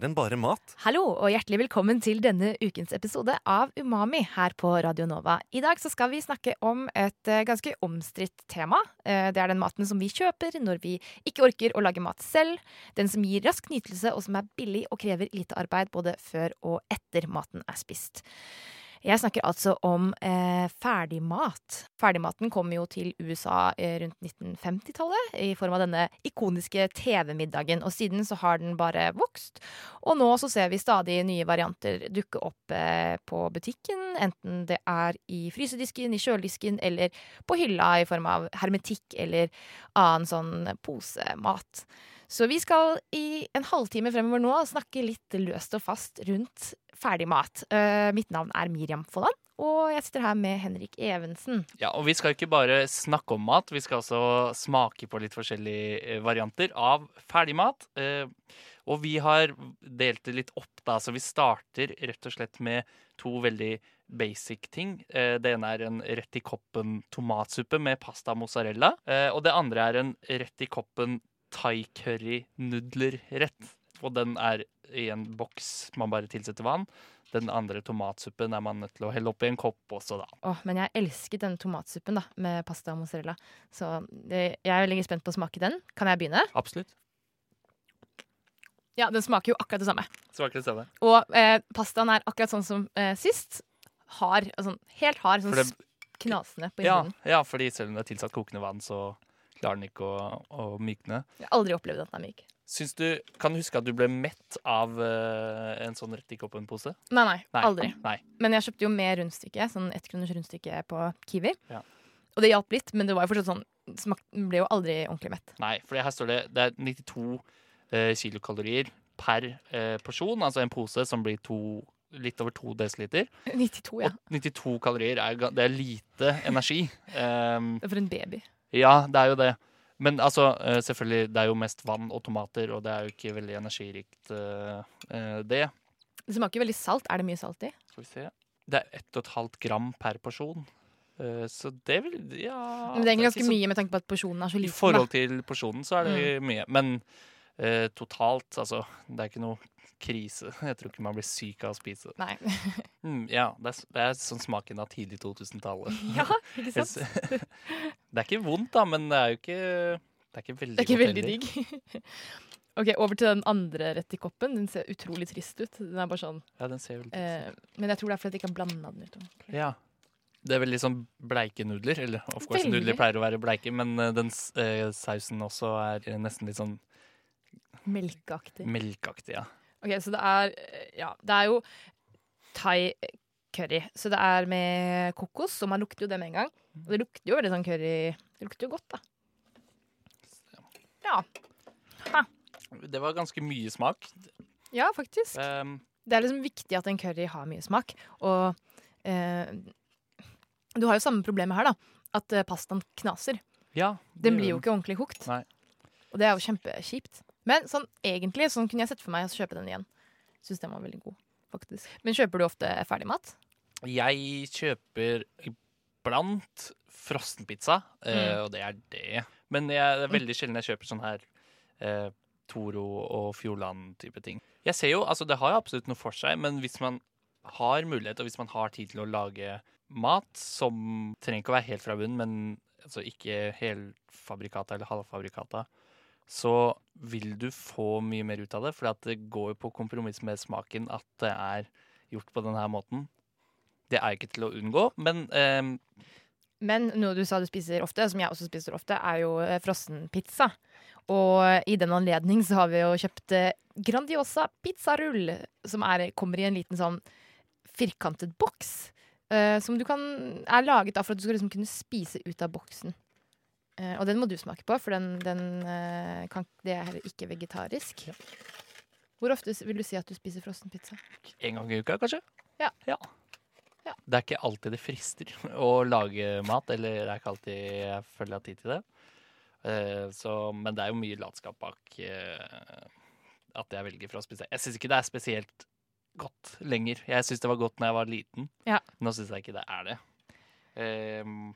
Mer enn bare mat. Hallo og hjertelig velkommen til denne ukens episode av Umami her på Radio Nova. I dag så skal vi snakke om et eh, ganske omstridt tema. Eh, Det er den maten som vi kjøper når vi ikke orker å lage mat selv. Den som gir rask nytelse og som er billig og krever lite arbeid både før og etter maten er spist. Jeg snakker altså om eh, ferdigmat. Ferdigmaten kom jo til USA eh, rundt 1950-tallet i form av denne ikoniske TV-middagen, og siden så har den bare vokst. Og nå så ser vi stadig nye varianter dukke opp eh, på butikken, enten det er i frysedisken, i kjøledisken eller på hylla i form av hermetikk eller annen sånn posemat. Så vi skal i en halvtime fremover nå snakke litt løst og fast rundt ferdig mat. Eh, mitt navn er Miriam Folland, og jeg sitter her med Henrik Evensen. Ja, og vi skal ikke bare snakke om mat, vi skal også smake på litt forskjellige eh, varianter av ferdigmat. Uh, Og vi har delt det litt opp, da, så vi starter rett og slett med to veldig basic ting. Eh, Det ene er en rett i koppen tomatsuppe med pasta mozzarella. eh, Og det andre er en rett i koppen thai curry nudler-rett. Og den er i en boks man bare tilsetter vann. Den andre tomatsuppen er man nødt til å helle oppi en kopp også, da. Åh, men jeg elsket den tomatsuppen da, med pasta og mozzarella. Så jeg er veldig spent på å smake den. Kan jeg begynne? Absolutt. Ja, den smaker jo akkurat det samme. Smaker det samme. Og eh, pastaen er akkurat sånn som eh, sist. Hard, altså, helt hard, sånn det- knasende på Ja, ja, fordi selv om det er tilsatt kokende vann, så klarer den ikke å, å mykne. Jeg har aldri opplevd at den er myk. Syns du, Kan du huske at du ble mett av uh, en sånn rett i koppen-pose? Nei, nei, Nei. aldri. Nei. Men jeg kjøpte jo med rundstykke, sånn ettkroners rundstykke på Kiwi. Ja. Og det hjalp litt, men det var jo fortsatt sånn smak, ble jo aldri ordentlig mett. Nei, for her står det det er 92 uh, kilokalorier per uh, porsjon. Altså en pose som blir to, litt over to desiliter. 92, ja. Og 92 kalorier er, det er lite energi. Um, Det er for en baby. Ja, det er jo det. Men altså, eh, selvfølgelig, det er jo mest vann og tomater, og det er jo ikke veldig energirikt, eh, det. Det smaker veldig salt. Er det mye salt i? Skal vi se. Det er 1,5 gram per porsjon. Uh, Så det vil Ja Men det er egentlig ganske så- mye med tanke på at porsjonen er så liten. I forhold til porsjonen så er det mye. Men eh, totalt, altså Det er ikke noe krise. Jeg tror ikke man blir syk av å spise det. Mm, ja, det er, det er sånn smaken av tidlig 2000-tallet. ja, ikke sant? Det er ikke vondt, da, men det er jo ikke Det er ikke veldig Det er ikke veldig digg. ok, Over til den andre rett i koppen. Den ser utrolig trist ut. Den er bare sånn Ja, den ser veldig eh, Men jeg tror det er fordi jeg ikke har blanda den ut. Ja. Det er veldig sånn bleike nudler. Eller of course, Veldig. nudler pleier å være bleike, men uh, den eh, sausen også er nesten litt sånn Melkeaktig. melkeaktig. Ja. Ok, Så det er Ja, det er jo thai curry. Så det er med kokos, og man lukter jo det med en gang. Og det lukter jo veldig sånn curry Det lukter jo godt, da. Ja. Det var ganske mye smak. Ja, faktisk. Um, Det er liksom viktig at en curry har mye smak. Og eh, du har jo samme problemet her, da. At eh, pastaen knaser. ja. Den blir jo ikke ordentlig kokt. Nei. Og det er jo kjempekjipt. Men sånn, egentlig sånn kunne jeg sett for meg å kjøpe den igjen. Syns den var veldig god, faktisk. Men kjøper du ofte ferdigmat? Jeg kjøper iblant frossenpizza, eh, Mm. og det er det. Men jeg, det er veldig sjelden jeg kjøper sånn her eh, Toro og Fjordland-type ting. Jeg ser jo, altså Det har jo absolutt noe for seg, men hvis man har mulighet, og hvis man har tid til å lage mat som trenger ikke å være helt fra bunnen, men altså ikke helfabrikata eller halvfabrikata, så vil du få mye mer ut av det. For det går jo på kompromiss med smaken at det er gjort på denne måten. Det er ikke til å unngå, men eh, Men noe du sa du spiser ofte, som jeg også spiser ofte, er jo eh, frossenpizza. Og i den anledning så har vi jo kjøpt eh, Grandiosa pizzarull, som er, kommer i en liten sånn firkantet boks. eh, som du kan, er laget da for at du skal liksom kunne spise ut av boksen. Eh, og den må du smake på, for den, den eh, kan, det er heller ikke vegetarisk. Hvor ofte vil du si at du spiser frossenpizza? en gang i uka, kanskje. Ja. ja. Ja. Det er ikke alltid det frister å lage mat, eller det er ikke alltid jeg føler jeg har tid til det. Eh, så, men det er jo mye latskap bak at jeg velger for å spise. Jeg syns ikke det er spesielt godt lenger. Jeg syns det var godt når jeg var liten. Ja. Nå syns jeg ikke det er det. Ehm,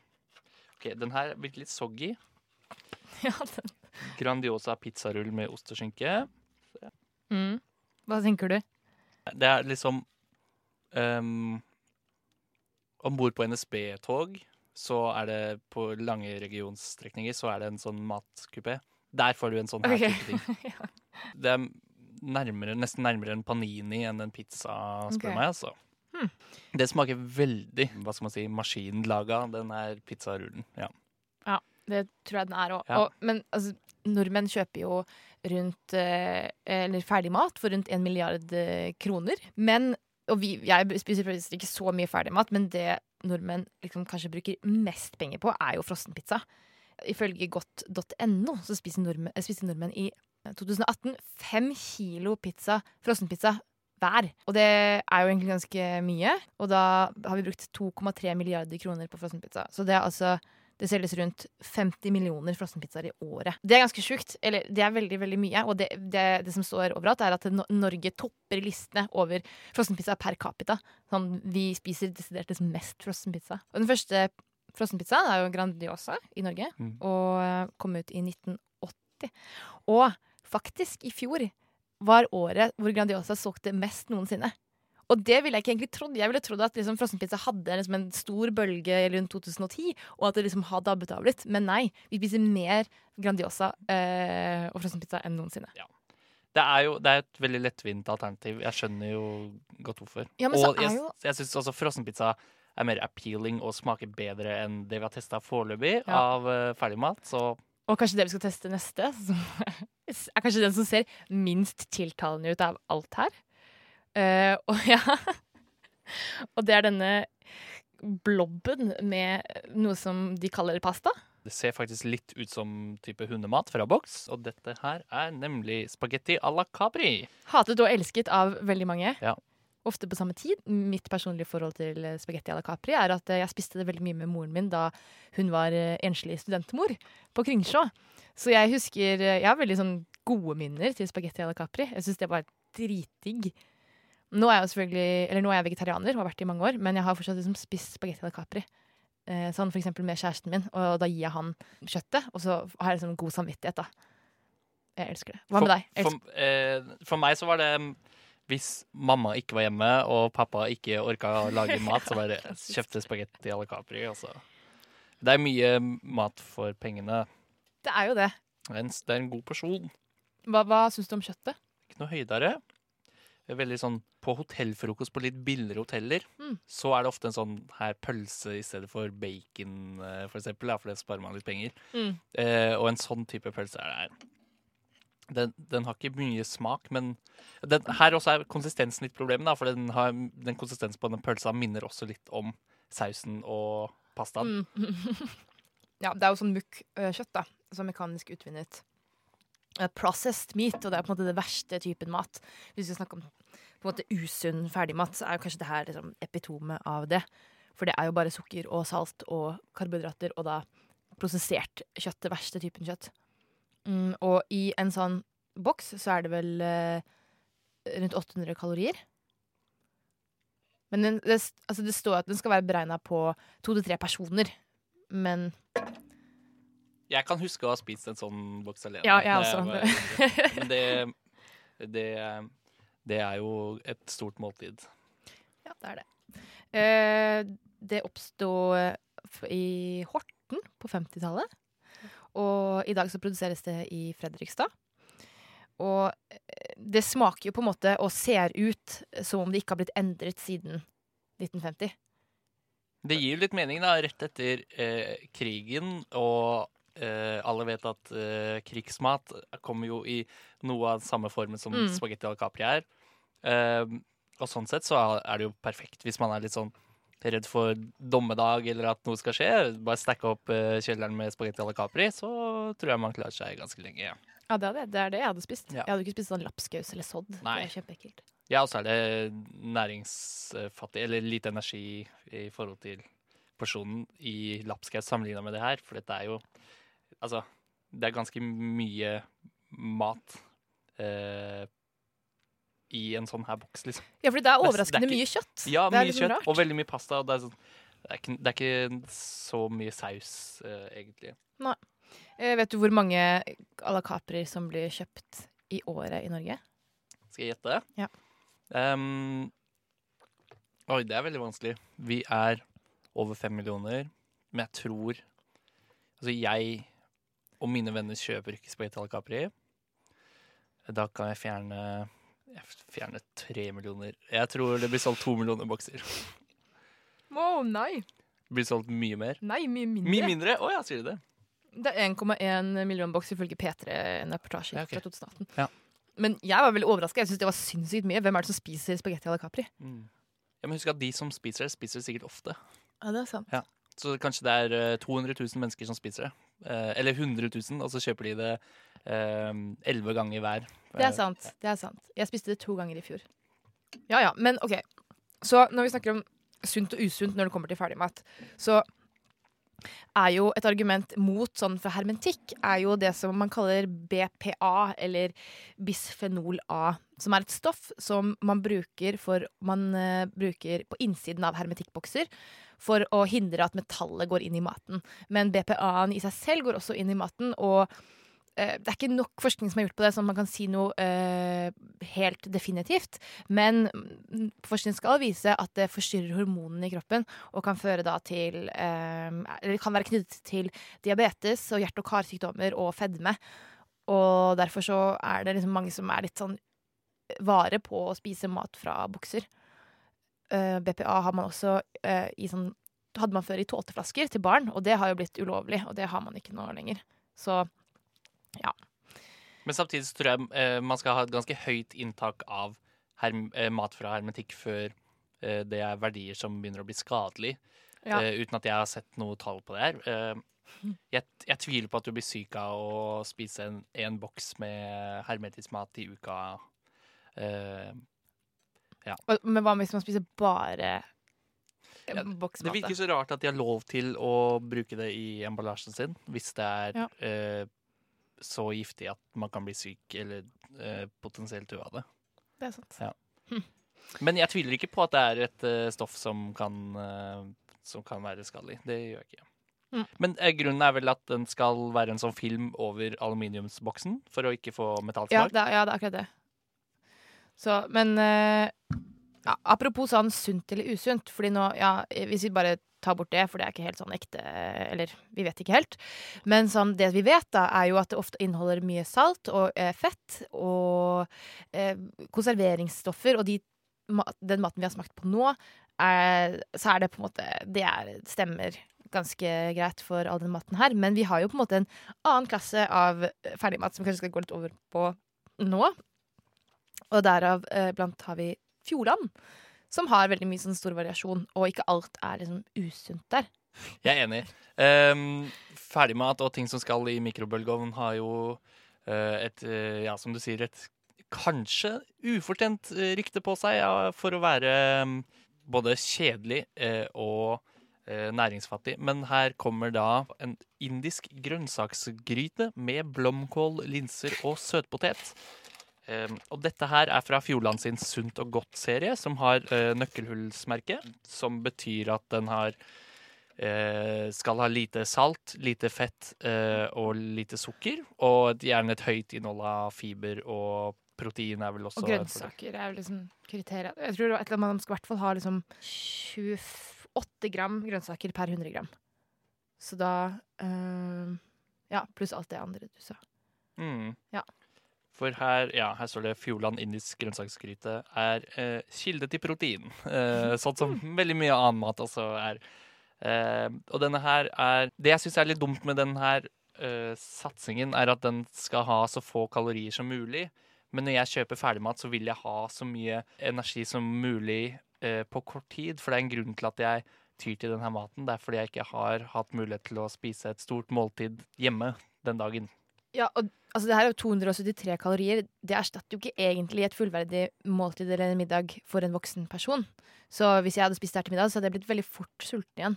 ok, Den her virker litt soggy. Ja, den. Grandiosa pizzarull med ost og skinke. Mm. Hva tenker du? Det er liksom um, Om bord på NSB-tog, så er det på lange regionsstrekninger så er det en sånn matkupé. Der får du en sånn her okay. type ting. Ja. Det er nærmere, nesten nærmere en panini enn en pizza, spør okay. meg. altså. Hmm. Det smaker veldig hva skal man si, maskinlaga, den er pizzarullen. Ja. Det tror jeg den er òg. Ja. Men altså, nordmenn kjøper jo rundt eh, Eller ferdig mat for rundt en milliard eh, kroner. Men Og vi, jeg spiser ikke så mye ferdigmat, men det nordmenn liksom kanskje bruker mest penger på, er jo frossenpizza. Ifølge godt.no så spiser nordmenn, eh, spiser nordmenn i 2018 fem kilo pizza, frossenpizza hver. Og det er jo egentlig ganske mye. Og da har vi brukt 2,3 milliarder kroner på frossenpizza. Så det er altså det selges rundt 50 millioner frossenpizzaer i året. Det er ganske sjukt. Eller det er veldig veldig mye. Og det, det, det som står overalt, er at Norge topper listene over frossenpizza per capita. Sånn, vi spiser desidert mest frossenpizza. Og den første frossenpizzaen er jo Grandiosa i Norge, Mm. og eh, kom ut i 1980. Og faktisk, i fjor var året hvor Grandiosa solgte mest noensinne. Og det ville jeg ikke egentlig trodd. Jeg ville trodd at liksom, frossenpizza hadde liksom, en stor bølge rundt 2010, og at det liksom har dabbet av litt. Men nei, vi spiser mer Grandiosa eh, og frossenpizza enn noensinne. Det er jo det er et veldig lettvint alternativ. Jeg skjønner jo godt hvorfor. Ja, men så og jeg, jo- jeg syns også frossenpizza er mer appealing og smaker bedre enn det vi har testa foreløpig Ja. av uh, ferdigmat. Så Og kanskje det vi skal teste neste, som er kanskje den som ser minst tiltalende ut av alt her. Uh, og ja Og det er denne blobben med noe som de kaller pasta. det ser faktisk litt ut som type hundemat fra boks. Og dette her er nemlig spagetti à la Capri. Hatet og elsket av veldig mange. Ja. Ofte på samme tid. Mitt personlige forhold til eh, spagetti à la Capri er at eh, jeg spiste det veldig mye med moren min da hun var eh, enslig studentmor på Kringsjå. Så jeg husker Jeg har veldig sånn gode minner til spagetti à la Capri. Jeg syns det var dritdigg. Nå er jeg jo selvfølgelig Eller nå er jeg vegetarianer og har vært det i mange år, men jeg har fortsatt liksom spist spagetti à la Capri. Sånn for eksempel med kjæresten min, og da gir jeg han kjøttet, og så har jeg liksom god samvittighet, da. Jeg elsker det. Hva med deg? For, for, eh, for meg så var det mm, hvis mamma ikke var hjemme og pappa ikke orka å lage mat, så bare kjøpte spagetti à la Capri. Altså. Det er mye mat for pengene. Det er jo det. Det er en, det er en god porsjon. Hva, hva syns du om kjøttet? Ikke noe høydere. Er Veldig sånn På hotellfrokost på litt billigere hoteller, Mm. så er det ofte en sånn her pølse i stedet for bacon, eh, for eksempel, for det sparer man litt penger. Mm. Eh, og en sånn type pølse er det her. Den, den har ikke mye smak, men den, her også er konsistensen litt problemet, for den, har, den konsistensen på den pølsa minner også litt om sausen og pastaen. Mm. ja, det er jo sånn mukk-kjøtt, da. Som mekanisk utvinnet. Eh, Processed meat, og det er på en måte det verste typen mat. Hvis vi snakker om på en måte usunn ferdigmat, så er jo kanskje det her liksom epitome av det. For det er jo bare sukker og salt og karbohydrater, og da prosessert kjøtt. Det verste typen kjøtt. Mm, og i en sånn boks så er det vel eh, rundt 800 kalorier. Men den, det, altså det står at den skal være beregna på to til tre personer. Men Jeg kan huske å ha spist en sånn boks alene. Ja, jeg også. var. Men det, det, det er jo et stort måltid. ja, det er det. Eh, det oppsto i Horten på 50-tallet. Og i dag så produseres det i Fredrikstad. Og eh, det smaker jo på en måte og ser ut som om det ikke har blitt endret siden 1950. Det gir jo litt mening, da, rett etter eh, krigen, og eh, alle vet at eh, krigsmat kommer jo i noe av samme formen som Mm. spagetti al capri er. Eh, og sånn sett så er det jo perfekt hvis man er litt sånn redd for dommedag eller at noe skal skje. Bare stacke opp eh, kjelleren med spagetti al capri, så tror jeg man klarer seg ganske lenge. Ja, det er det, det, er det jeg hadde spist. Ja. Jeg hadde ikke spist sånn lapskaus eller sodd. Nei. Det er kjempeekkelt. Ja, og så er det næringsfattig, eller lite energi i forhold til porsjonen i lapskaus sammenligna med det her. For dette er jo Altså, det er ganske mye mat eh, i en sånn her boks, liksom. Ja, fordi det er Det er- overraskende det er mye kjøtt. Ja, mye liksom kjøtt rart. og veldig mye pasta. Og det, er sånn, det, er ikke, det er ikke så mye saus, uh, egentlig. Eh, vet du hvor mange à la Capri som blir kjøpt i året i Norge? Skal jeg gjette? Ja. Um, oi, det er veldig vanskelig. Vi er over fem millioner, men jeg tror Altså, jeg og mine venner kjøper ikke spagetti à la Capri. Da kan jeg fjerne jeg fjerner tre millioner. Jeg tror det blir solgt to millioner bokser. Å nei. Blir solgt mye mer. Nei, mye mindre. Mye mindre? Å ja, sier du det? Det er 1,1 million boks ifølge P3, en reportasje Ja, okay. fra 2018. Ja. Men jeg var veldig overraska. Jeg syns det var sinnssykt mye. Hvem er det som spiser spagetti à la Capri? Mm. Ja, men husk at de som spiser det, spiser det sikkert ofte. Ja, det er sant. Så kanskje det er eh, 200 000 mennesker som spiser det. Eh, eller 100 000, og så kjøper de det elleve ganger hver. Det er sant. det er sant. Jeg spiste det to ganger i fjor. Ja ja, men OK. Så når vi snakker om sunt og usunt når det kommer til ferdigmat, så er jo et argument mot sånn fra hermetikk er jo det som man kaller BPA, eller bisfenol A. Som er et stoff som man bruker, for, man, uh, bruker på innsiden av hermetikkbokser for å hindre at metallet går inn i maten. Men BPA-en i seg selv går også inn i maten, og det er ikke nok forskning som er gjort på det, at man kan si noe eh, helt definitivt. Men forskning skal vise at det forstyrrer hormonene i kroppen og kan føre da til eh, Eller kan være knyttet til diabetes og hjerte- og karsykdommer og fedme. Og derfor så er det liksom mange som er litt sånn vare på å spise mat fra bukser. Eh, BPA har man også eh, i sånn hadde man før i tåteflasker til barn, og det har jo blitt ulovlig, og det har man ikke nå lenger. Så Men samtidig så tror jeg eh, man skal ha et ganske høyt inntak av eh, mat fra hermetikk før eh, det er verdier som begynner å bli skadelig. ja. eh, uten at jeg har sett noe tall på det her. Eh, jeg, jeg tviler på at du blir syk av å spise en, en boks med hermetisk mat i uka. Eh, Og- Men hva hvis man spiser bare Ja, boksmat? det virker så rart at de har lov til å bruke det i emballasjen sin, hvis det er Ja. eh, så giftig at man kan bli syk eller eh, potensielt dø av det. Det er sant. Ja. Men jeg tviler ikke på at det er et eh, stoff som kan, eh, som kan være skadelig. Det gjør jeg ikke. Mm. Men eh, grunnen er vel at den skal være en sånn film over aluminiumsboksen for å ikke få Ja, det, er- ja, det er akkurat det. Så, men eh, ja, apropos sånn sunt eller usunt, fordi nå, ja, hvis vi bare tar bort det, for det er ikke helt sånn ekte, eller vi vet ikke helt. Men sånn, det vi vet da, er jo at det ofte inneholder mye salt og eh, fett og eh, konserveringsstoffer, og de, den maten vi har smakt på nå, er, så er det på en måte, det er, stemmer ganske greit for all den maten her, men vi har jo på en måte en annen klasse av eh, ferdigmat som vi kanskje skal gå litt over på nå. Og derav eh, blant har vi Fjordland, som har veldig mye sånn stor variasjon, og ikke alt er liksom usunt der. Jeg er enig. Um, ferdigmat og ting som skal i mikrobølgeovn har jo uh, et, uh, ja, som du sier, et kanskje ufortjent eh, rykte på seg ja, for å være um, både kjedelig uh, og næringsfattig. Men her kommer da en indisk grønnsaksgryte med blomkål, linser og søtpotet. Um, og dette her er fra Fjordland sin Sunt og godt-serie, som har uh, nøkkelhullsmerke, som betyr at den har eh, skal ha lite salt, lite fett eh, og lite sukker. Og gjerne et høyt innhold av fiber og protein er vel også Og grønnsaker er jo liksom kriteriet. Jeg tror et eller annet man skal i hvert fall ha liksom 28 gram grønnsaker per 100 gram. Så da eh, Ja, pluss alt det andre du sa. Mm. Ja. For her, ja, her står det Fjordland indisk grønnsaksgryte er eh, kilde til protein. Eh, sånn som veldig mye annen mat også er. Eh, og denne her er Det jeg syns er litt dumt med denne her eh, satsingen, er at den skal ha så få kalorier som mulig. Men når jeg kjøper ferdigmat, så vil jeg ha så mye energi som mulig eh, på kort tid. For det er en grunn til at jeg tyr til denne maten. Det er fordi jeg ikke har hatt mulighet til å spise et stort måltid hjemme den dagen. Ja, og altså, det her er jo 273 kalorier. Det erstatter jo ikke egentlig et fullverdig måltid eller en middag for en voksen person. Så hvis jeg hadde spist det her til middag, så hadde jeg blitt veldig fort sulten igjen.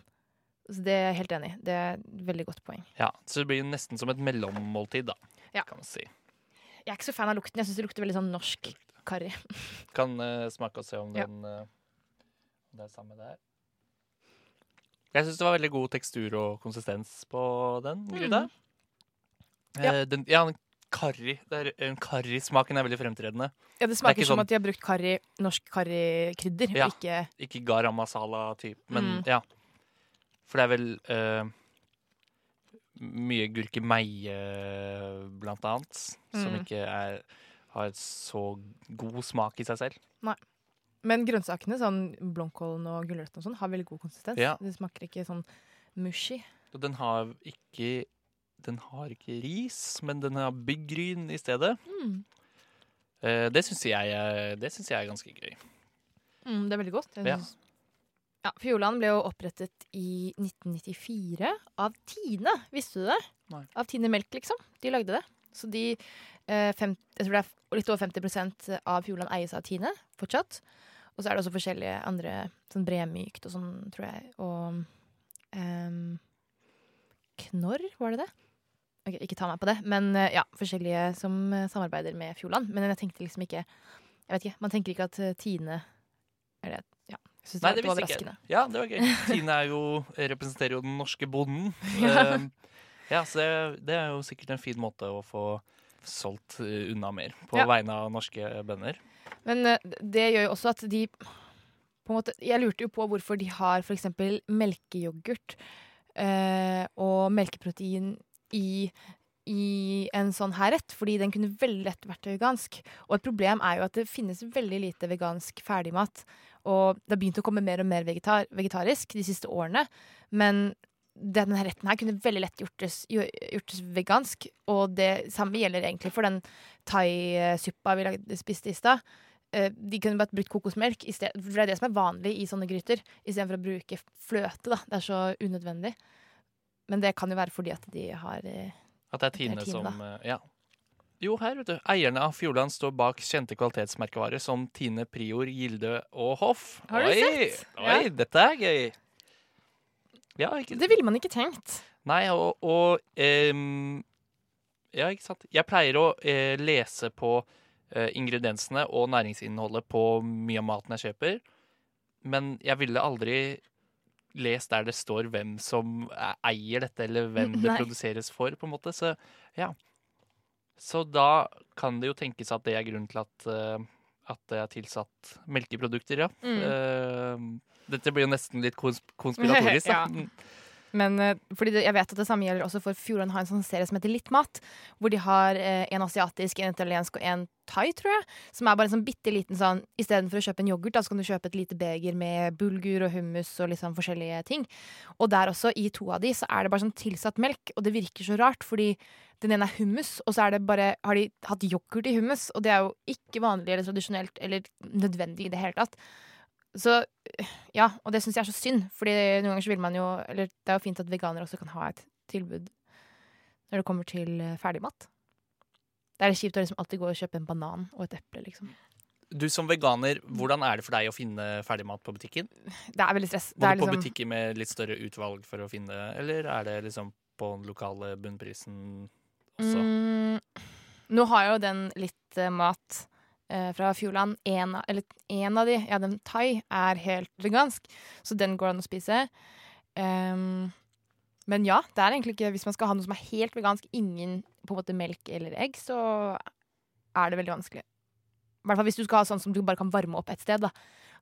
Så det er jeg helt enig i. Det er et veldig godt poeng. Ja, Så det blir nesten som et mellommåltid, da. Ja. Kan man si. Jeg er ikke så fan av lukten. Jeg syns det lukter veldig sånn norsk karri. Kan uh, smake og se om Ja. den eh, om det er samme der. Jeg syns det var veldig god tekstur og konsistens på den Gryda. Mm. Ja. Eh, den, ja, den karri. Er, Karrismaken er veldig fremtredende. Ja, det smaker det som sånn- at de har brukt karri, norsk karrikrydder, Ja. ikke Ikke garam masala-type, men Mm. ja. For det er vel uh, mye gurkemeie, blant annet, som Mm. ikke er, har så god smak i seg selv. Men grønnsakene, sånn blomkålen og gulrøttene og sånn, har veldig god konsistens. Ja. Det smaker ikke sånn mushy. Den har ikke Den har ikke ris, men den har byggryn i stedet. Mm. Eh, det syns jeg, jeg er ganske gøy. Mm, det er veldig godt. Jeg Ja. synes- ja, Fjordland ble jo opprettet i 1994 av Tine. Visste du det? Nei. Av Tine Melk, liksom. De lagde det. Så de eh, fem, Jeg tror det er litt over 50% av Fjordland eies av Tine fortsatt. Og så er det også forskjellige andre, sånn bremykt og sånn, tror jeg. Og ehm, Knorr, var det det? Ok, ikke ta meg på det. Men eh, ja, forskjellige som eh, samarbeider med Fjordland. Men jeg tenkte liksom ikke Jeg vet ikke, Man tenker ikke at eh, Tine er det Ja. Jeg synes Nei, det det var visste ikke Ja, det var gøy. Tine er jo, representerer jo den norske bonden. Ja. Så det, det er jo sikkert en fin måte å få solgt unna mer på Ja. vegne av norske bønder. Men det gjør jo også at de på en måte, Jeg lurte jo på hvorfor de har f.eks. melkeyoghurt eh, og melkeprotein i, i en sånn her rett, fordi den kunne veldig lett vært vegansk. Og et problem er jo at det finnes veldig lite vegansk ferdigmat. Og det har begynt å komme mer og mer vegetar, vegetarisk de siste årene. Men denne retten her kunne veldig lett gjortes, gjortes vegansk. Og det samme gjelder egentlig for den thaisuppa vi lagde, spiste i stad. Eh, De kunne bare brukt kokosmelk, for det er det som er vanlig i sånne gryter, istedenfor å bruke fløte. da. Det er så unødvendig. Men det kan jo være fordi at de har eh, At det er Tine Tine, som da. Ja. Jo, her, vet du. Eierne av Fjordland står bak kjente kvalitetsmerkevarer som Tine, Prior, Gilde og Hoff. Har du oi, sett? Oi, Ja. dette er gøy. Ja, ikke Det ville man ikke tenkt. Nei, og, og um, Ja, ikke sant. Jeg pleier å uh, lese på uh, ingrediensene og næringsinnholdet på mye av maten jeg kjøper, men jeg ville aldri lest der det står hvem som eh, eier dette, eller hvem det Nei. produseres for, på en måte. Så ja. Så da kan det jo tenkes at det er grunnen til at, eh, at det er tilsatt melkeprodukter, ja. Mm. Uh, dette blir jo nesten litt konsp konspiratorisk, da. Ja. Men eh, fordi det, jeg vet at det samme gjelder også for Fjordane har en sånn serie som heter Litt mat. Hvor de har eh, en asiatisk, en italiensk og en thai, tror jeg. Som er bare en sånn bitte liten sånn Istedenfor å kjøpe en yoghurt, da, så kan du kjøpe et lite beger med bulgur og hummus og litt sånn forskjellige ting. Og der også, i to av de, så er det bare sånn tilsatt melk. Og det virker så rart, fordi den ene er hummus, og så er det bare, har de hatt yoghurt i hummus. Og det er jo ikke vanlig eller tradisjonelt eller nødvendig i det hele tatt. Så ja, og det syns jeg er så synd, Fordi noen ganger så vil man jo Eller det er jo fint at veganere også kan ha et tilbud når det kommer til eh, ferdigmat. Det er litt kjipt å liksom alltid gå og kjøpe en banan og et eple, liksom. Du som veganer, hvordan er det for deg å finne ferdigmat på butikken? Det er veldig stress. Må Det du er på liksom, butikker med litt større utvalg for å finne, eller er det liksom på den lokale bunnprisen også? mm, nå har jo den litt eh, mat fra Fjordland. En, eller en av de, ja, den thai, er helt vegansk, så den går an å spise. Um, men ja, det er egentlig ikke Hvis man skal ha noe som er helt vegansk, ingen på en måte melk eller egg, så er det veldig vanskelig. I hvert fall hvis du skal ha sånn som du bare kan varme opp et sted. da.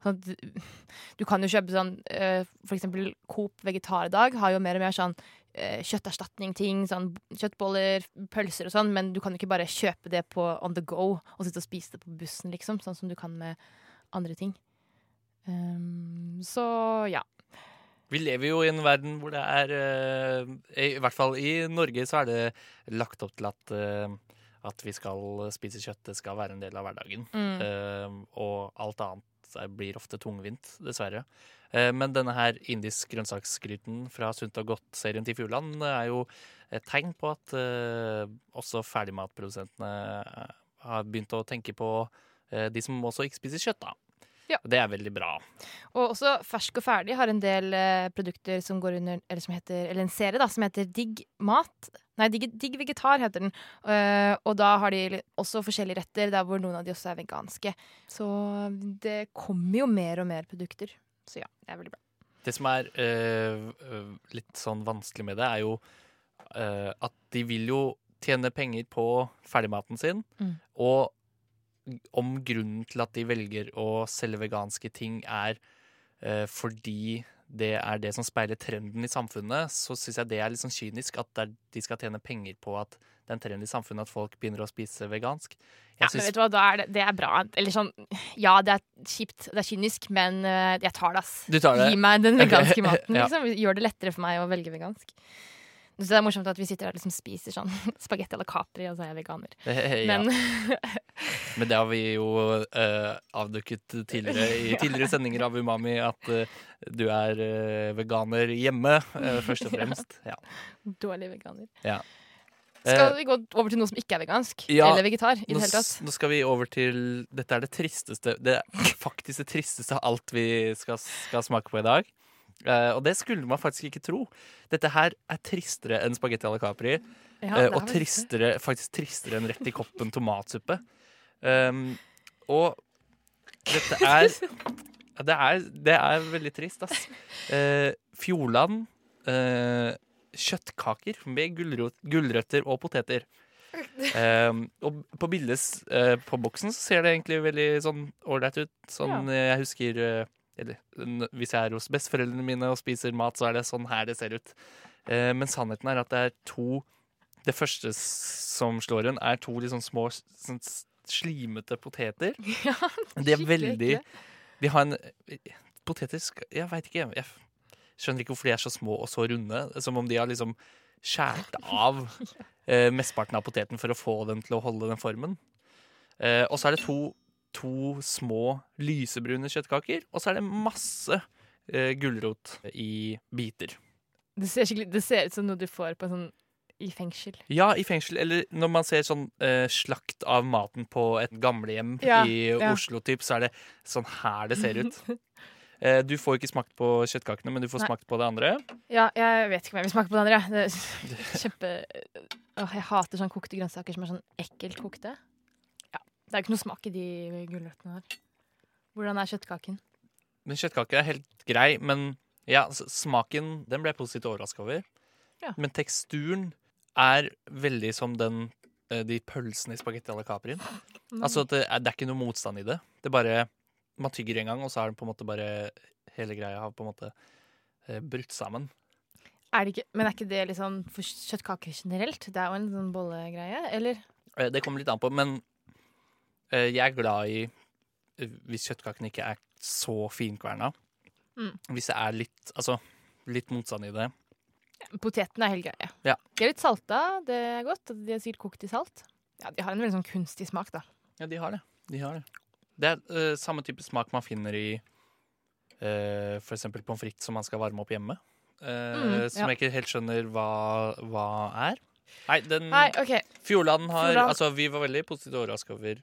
Sånn du, kan jo kjøpe sånn eh, For eksempel Coop Vegetardag har jo mer og mer sånn eh, kjøtterstatning-ting. Sånn kjøttboller, pølser og sånn. Men du kan jo ikke bare kjøpe det på on the go og sitte og spise det på bussen, liksom. Sånn som du kan med andre ting. Um, så ja. Vi lever jo i en verden hvor det er eh, I hvert fall i Norge så er det lagt opp til at, eh, at vi skal spise kjøtt. Det skal være en del av hverdagen. Mm. Eh, og alt annet det blir ofte tungvint, dessverre. Eh, men denne her indisk grønnsaksgryten fra Sunt og Godt-serien til Fjordland er jo et tegn på at eh, også ferdigmatprodusentene eh, har begynt å tenke på eh, de som også ikke spiser kjøtt, da. Ja. Det er veldig bra. Og også Fersk og ferdig har en del eh, produkter som går under Eller som heter Eller en serie da, som heter Digg mat. Nei, Digg, Digg vegetar heter den. Uh, og da har de også forskjellige retter, der hvor noen av de også er veganske. Så det kommer jo mer og mer produkter. Så ja, det er veldig bra. Det som er øh, litt sånn vanskelig med det, er jo uh, at de vil jo tjene penger på ferdigmaten sin. Mm. Og om grunnen til at de velger å selge veganske ting er eh, fordi det er det som speiler trenden i samfunnet, så syns jeg det er litt sånn kynisk at de skal tjene penger på at det er en trend i samfunnet at folk begynner å spise vegansk. Ja, Jeg men vet du hva, da er det, det er bra. Eller sånn Ja, det er kjipt, det er kynisk, men eh, jeg tar det, ass. du tar det? Gi meg den veganske veganske maten. ja. Liksom. Gjør det lettere for meg å velge vegansk. Så det er morsomt at vi sitter og liksom spiser sånn spagetti eller Capri, og så er jeg veganer. ja. Men Men det har vi jo uh, avdukket tidligere i tidligere sendinger av Umami, at uh, du er uh, veganer hjemme, eh, først og fremst. Ja. dårlig veganer. Ja. Skal vi gå over til noe som ikke er vegansk? ja, Eller vegetar? i Nå, det hele tatt? nå skal vi over til Dette er det tristeste Det er faktisk det tristeste av alt vi skal, skal smake på i dag. Eh, og det skulle man faktisk ikke tro. Dette her er tristere enn spagetti à la Capri. Ja, Eh, og tristere, faktisk tristere enn rett i koppen tomatsuppe. Um, og dette er det er, det er veldig trist, ass. Uh, Fjordland uh, kjøttkaker med gulrøtter og poteter. Um, og på bildet eh, på boksen så ser det egentlig veldig sånn ålreit ut. Sånn ja. jeg husker Eller hvis jeg er hos besteforeldrene mine og spiser mat, så er det sånn her det ser ut. Eh, men sannheten er at det er to Det første som slår en, er to sånn små sånn slimete poteter. Ja, De er veldig. De har en Poteter Jeg veit ikke. Jeg skjønner ikke hvorfor de er så små og så runde. Som om de har liksom skåret av eh, mesteparten av poteten for å få den til å holde den formen. Eh, og så er det to, to små lysebrune kjøttkaker, og så er det masse eh, gulrot i biter. Det ser, det ser ut som noe du får på en sånn i fengsel. Ja, i fengsel, eller når man ser sånn eh, slakt av maten på et gamlehjem Ja, i ja. Oslo, typ, så er det sånn her det ser ut. Eh, du får ikke smakt på kjøttkakene, men du får Nei. smakt på det andre. Ja, jeg vet ikke om jeg vil smake på det andre. Det kjempe Åh, Jeg hater sånn kokte grønnsaker som er sånn ekkelt kokte. Det er ikke noe smak i de gulrøttene her. Hvordan er kjøttkaken? Men kjøttkake er helt grei, men ja, smaken den ble jeg positivt overraska over. Ja. Men teksturen er veldig som den eh, de pølsene i spagetti à la capri. Altså, det er, det er ikke noe motstand i det. Det er bare Man tygger en gang, og så er det på en måte bare Hele greia har på en måte eh, brutt sammen. Er det ikke, men er ikke det sånn for kjøttkaker generelt? Det er jo en sånn bollegreie, eller? Eh, Det kommer litt an på, men jeg er glad i eh, hvis kjøttkakene ikke er så finkverna. Mm. Hvis det er litt Altså litt motstand i det. Potetene er helt greie. Ja. De er litt salta, det er godt. De er sikkert kokt i salt. Ja, De har en veldig sånn kunstig smak, da. Ja, de har det. De har det. Det er uh, samme type smak man finner i uh, eksempel pommes frites som man skal varme opp hjemme. Uh, Mm, som ja. jeg ikke helt skjønner hva, hva er. Nei, den Nei, OK. Fjordland har Fjordland. Altså, vi var veldig positivt overraska over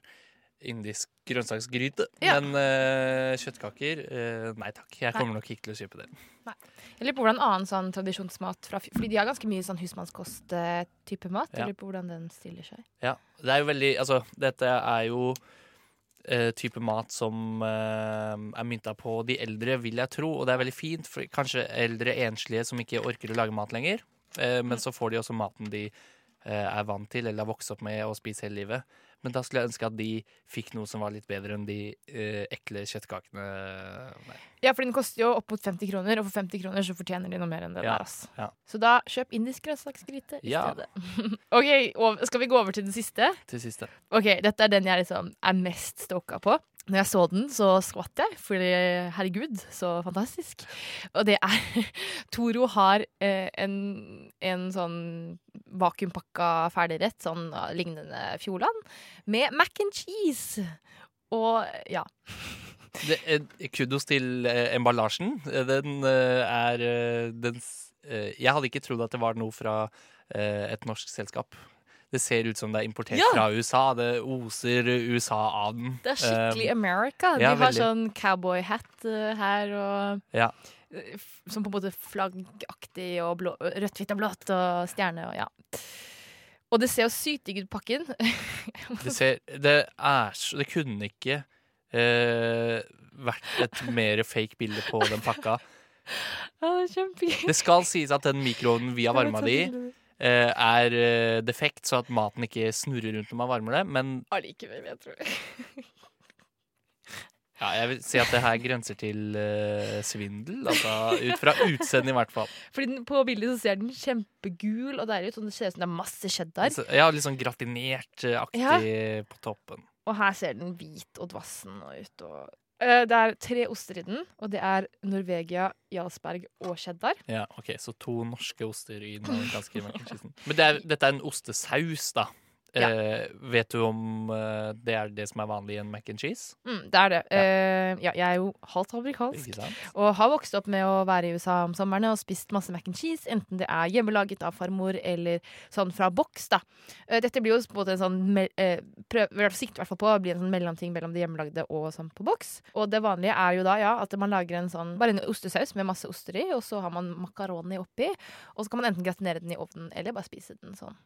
indisk grønnsaksgryte. Ja. Men uh, kjøttkaker uh, Nei takk. Jeg kommer nok ikke til å kjøpe det. Jeg lurer på hvordan annen sånn tradisjonsmat fra Fordi de har ganske mye sånn husmannskost-type mat. Ja. Jeg lurer på hvordan den stiller seg. Ja, det er jo veldig Altså, dette er jo eh, type mat som er mynta på de eldre, vil jeg tro. Og det er veldig fint for kanskje eldre enslige som ikke orker å lage mat lenger. Men så får de også maten de er vant til eller har vokst opp med og spist hele livet. Men da skulle jeg ønske at de fikk noe som var litt bedre enn de eh, ekle kjøttkakene. Nei. Ja, for den koster jo opp mot 50 kroner, og for 50 kroner så fortjener de noe mer enn det Ja, der. ass. ja. Så da kjøp indisk grønnsaksgryte i Ja. stedet. OK, skal vi gå over til det siste? Til siste. Ok, Dette er den jeg liksom er mest stoka på. Når jeg så den, så skvatt jeg, fordi herregud, så fantastisk. Og det er Toro har eh, en, en sånn vakuumpakka ferdigrett, sånn lignende Fjordland, med mac and cheese. Og ja. Det, eh, kudos til eh, emballasjen. Eh, Den eh, er eh, den, Jeg hadde ikke trodd at det var noe fra et norsk selskap. Det ser ut som det er importert Ja. fra USA. Det oser USA av den. Det er skikkelig Eh, America. De ja, har veldig. sånn cowboyhat uh, her og Ja. eh, Som på en måte flaggaktig og blå, rødt, hvitt og blått og stjerne og ja. Og det ser jo sykt digg ut, pakken. Det, ser, det er så Det kunne ikke uh, vært et mer fake bilde på den pakka. Ja, det. Det skal sies at den mikroovnen vi har varma det i, eh, er eh, defekt, så at maten ikke snurrer rundt når man varmer det. Men Allikevel, jeg tror. ja, jeg vil si at det her grenser til uh, svindel. Altså ut fra utseendet, i hvert fall. Fordi den, På bildet så ser den kjempegul og deilig ut, og det ser ut som det er masse cheddar. Ja, litt sånn gratinert-aktig på toppen. Og her ser den hvit og dvassen og ut. Og, Eh, det er tre oster i den, og det er Norvegia, Jarlsberg og cheddar. Ja, ok, Så to norske oster i den amerikanske mac. Men det er, dette er en ostesaus, da. Ja. Eh, vet du om eh, det er det som er vanlig i en mac and cheese? Mm, det er det. Eh, ja, jeg er jo halvt amerikansk. Og har vokst opp med å være i USA om sommerne og spist masse mac and cheese, enten det er hjemmelaget av farmor eller sånn fra boks. da. Eh, Dette blir jo på en måte en sånn eh, prøv, fall på å bli en sånn mellomting mellom det hjemmelagde og sånn på boks. Og det vanlige er jo da ja, at man lager en sånn, bare en ostesaus med masse oster i, og så har man makaroni oppi, og så kan man enten gratinere den i ovnen eller bare spise den sånn.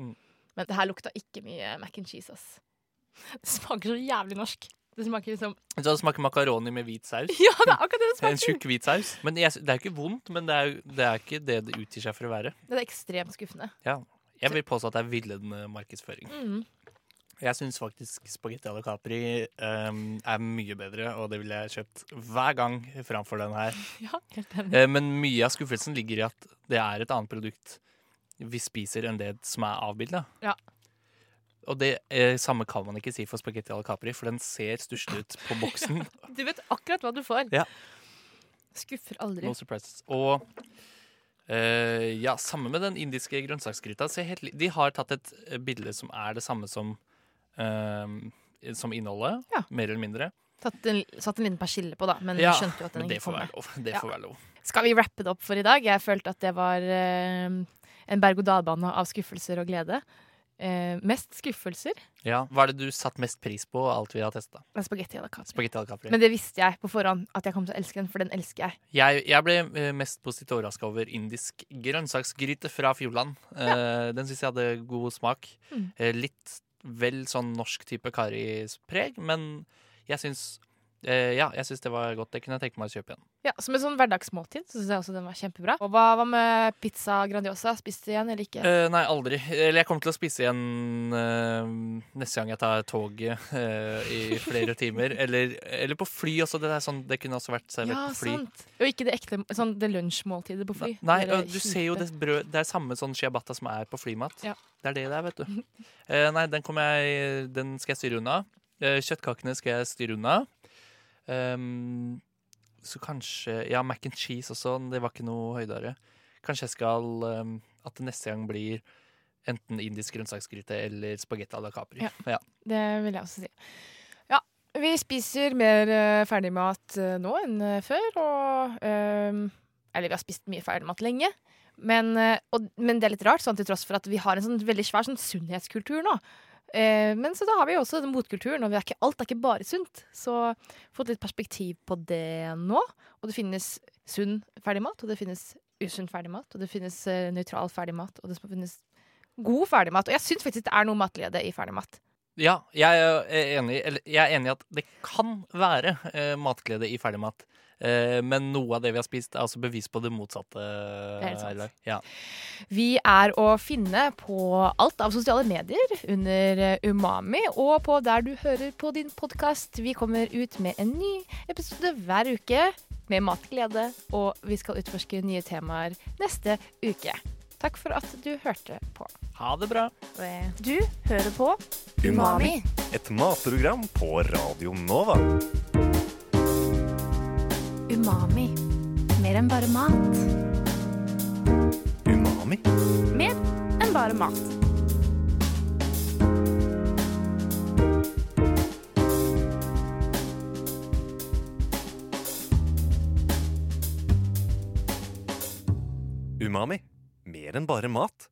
Mm. Men det her lukta ikke mye mac and cheese, ass. Det smaker så jævlig norsk. Det smaker liksom Så det smaker makaroni med hvit saus. Ja, det er akkurat det det smaker. En tjukk hvit saus. Men jeg, det er jo ikke vondt, men det er, det er ikke det det utgir seg for å være. Det er ekstremt skuffende. Ja. Jeg vil påstå at det er villedende markedsføring. Mm. Jeg syns faktisk spagetti alla capri um, er mye bedre, og det ville jeg kjøpt hver gang framfor den her. Ja, helt enig. Uh, men mye av skuffelsen ligger i at det er et annet produkt vi spiser enn det som er avbilda. Ja. Og det eh, samme kan man ikke si for spagetti al capri, for den ser stusslig ut på boksen. Du vet akkurat hva du får. Ja. Skuffer aldri. No surprises. Og eh, ja, samme med den indiske grønnsaksgryta. De har tatt et eh, bilde som er det samme som eh, som innholdet, Ja. mer eller mindre. En, satt en liten persille på, da, men Ja, skjønte jo at den ikke får kom. Det får være lov. Skal vi rappe det opp for i dag? Jeg følte at det var eh, en berg-og-dal-bane av skuffelser og glede. Eh, mest skuffelser Ja. Hva er det du satt mest pris på av alt vi har testa? spagetti à la capri. Men det visste jeg på forhånd at jeg kom til å elske den, for den elsker jeg. Jeg, jeg ble eh, mest positivt overraska over indisk grønnsaksgryte fra Fjordland. Eh, den syns jeg hadde god smak. Mm. Eh, litt vel sånn norsk type Kari-preg, men jeg syns eh, Ja, jeg syns det var godt. Det kunne jeg tenke meg å kjøpe igjen. Ja, Som et sånn hverdagsmåltid så syns jeg også den var kjempebra. Og hva, hva med pizza Grandiosa? Spiste du igjen eller ikke? Eh, nei, aldri. Eller jeg kommer til å spise igjen eh, neste gang jeg tar toget eh, i flere timer. Eller, eller på fly også. Det, er sånn, det kunne også vært servert Ja, på fly. sant. Og ikke det ekte sånn det lunsjmåltidet på fly. Nei, Det du ser jo det brød Det er samme sånn ciabatta som er på flymat. Ja. Det er det det er, vet du. Eh, nei, den, jeg, den skal jeg styre unna. Eh, kjøttkakene skal jeg styre unna. Ehm, så kanskje Ja, mac and cheese også. Det var ikke noe høydere. Kanskje jeg skal um, At det neste gang blir enten indisk grønnsaksgryte eller spagetti à la capri. Ja. Ja. Det vil jeg også si. Ja, vi spiser mer uh, ferdigmat uh, nå enn uh, før, og ehm, Eller vi har spist mye ferdigmat lenge. Men, og, men det er litt rart, sånn til tross for at vi har en sånn veldig svær sånn sunnhetskultur nå. Eh, men så da har vi jo også motkulturen, og er ikke, alt er ikke bare sunt. Så fått litt perspektiv på det nå. Og det finnes sunn ferdigmat, og det finnes usunn ferdigmat, og det finnes uh, nøytral ferdigmat, og det finnes god ferdigmat. Og jeg syns faktisk det er noe matglede i ferdigmat. Ja, jeg er enig, jeg er enig i at det kan være eh, matglede i ferdigmat. Eh, men noe av det vi har spist, er altså bevis på det motsatte. er helt sant. Ja. Vi er å finne på alt av sosiale medier under eh, Umami, og på der du hører på din podkast. Vi kommer ut med en ny episode hver uke med matglede, og vi skal utforske nye temaer neste uke. Takk for at du hørte på. Ha det bra. Du hører på Umami. Et matprogram på Radio Nova. Umami. Mer enn bare mat. Umami? Mer enn bare mat. Umami. Mer enn bare mat.